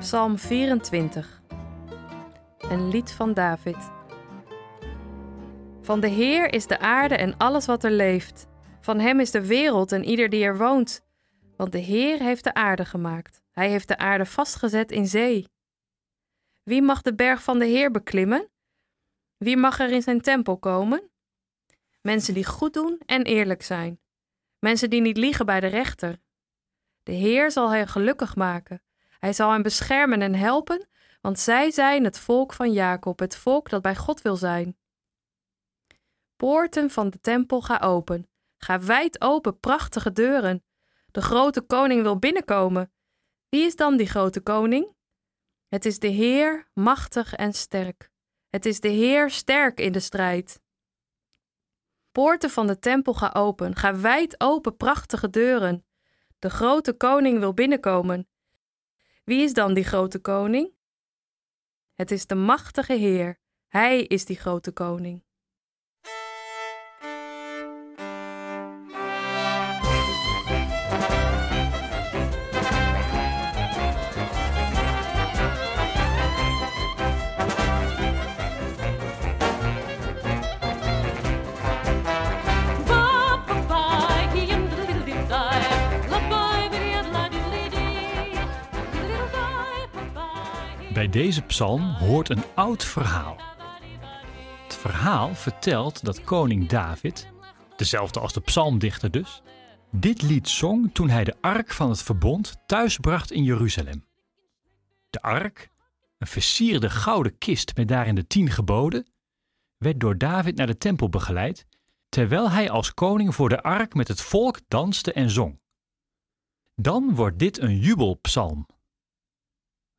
Psalm 24. Een lied van David. Van de Heer is de aarde en alles wat er leeft. Van Hem is de wereld en ieder die er woont. Want de Heer heeft de aarde gemaakt. Hij heeft de aarde vastgezet in zee. Wie mag de berg van de Heer beklimmen? Wie mag er in zijn tempel komen? Mensen die goed doen en eerlijk zijn. Mensen die niet liegen bij de rechter. De Heer zal hen gelukkig maken. Hij zal hen beschermen en helpen, want zij zijn het volk van Jacob, het volk dat bij God wil zijn. Poorten van de tempel ga open. Ga wijd open, prachtige deuren. De grote koning wil binnenkomen. Wie is dan die grote koning? Het is de Heer, machtig en sterk. Het is de Heer, sterk in de strijd. Poorten van de tempel ga open. Ga wijd open, prachtige deuren. De grote koning wil binnenkomen. Wie is dan die grote koning? Het is de machtige Heer. Hij is die grote koning. Bij deze psalm hoort een oud verhaal. Het verhaal vertelt dat koning David, dezelfde als de psalmdichter dus, dit lied zong toen hij de ark van het verbond thuisbracht in Jeruzalem. De ark, een versierde gouden kist met daarin de tien geboden, werd door David naar de tempel begeleid, terwijl hij als koning voor de ark met het volk danste en zong. Dan wordt dit een jubelpsalm.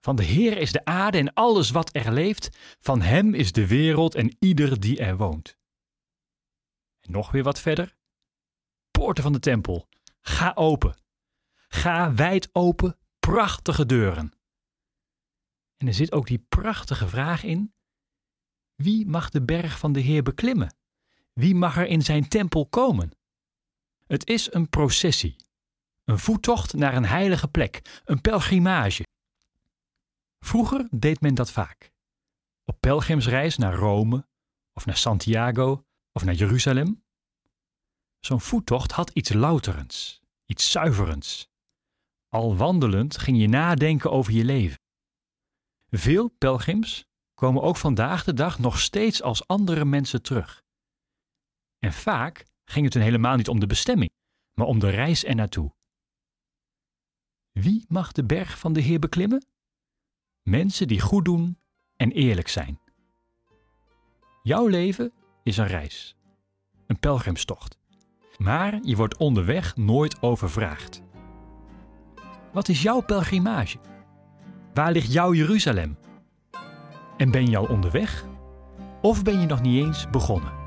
Van de Heer is de aarde en alles wat er leeft, van Hem is de wereld en ieder die er woont. En nog weer wat verder. Poorten van de tempel, ga open. Ga wijd open, prachtige deuren. En er zit ook die prachtige vraag in: wie mag de berg van de Heer beklimmen? Wie mag er in zijn tempel komen? Het is een processie, een voettocht naar een heilige plek, een pelgrimage. Vroeger deed men dat vaak. Op pelgrimsreis naar Rome, of naar Santiago, of naar Jeruzalem. Zo'n voettocht had iets louterends, iets zuiverends. Al wandelend ging je nadenken over je leven. Veel pelgrims komen ook vandaag de dag nog steeds als andere mensen terug. En vaak ging het hun helemaal niet om de bestemming, maar om de reis ernaartoe. Wie mag de berg van de Heer beklimmen? Mensen die goed doen en eerlijk zijn. Jouw leven is een reis, een pelgrimstocht. Maar je wordt onderweg nooit overvraagd. Wat is jouw pelgrimage? Waar ligt jouw Jeruzalem? En ben je al onderweg? Of ben je nog niet eens begonnen?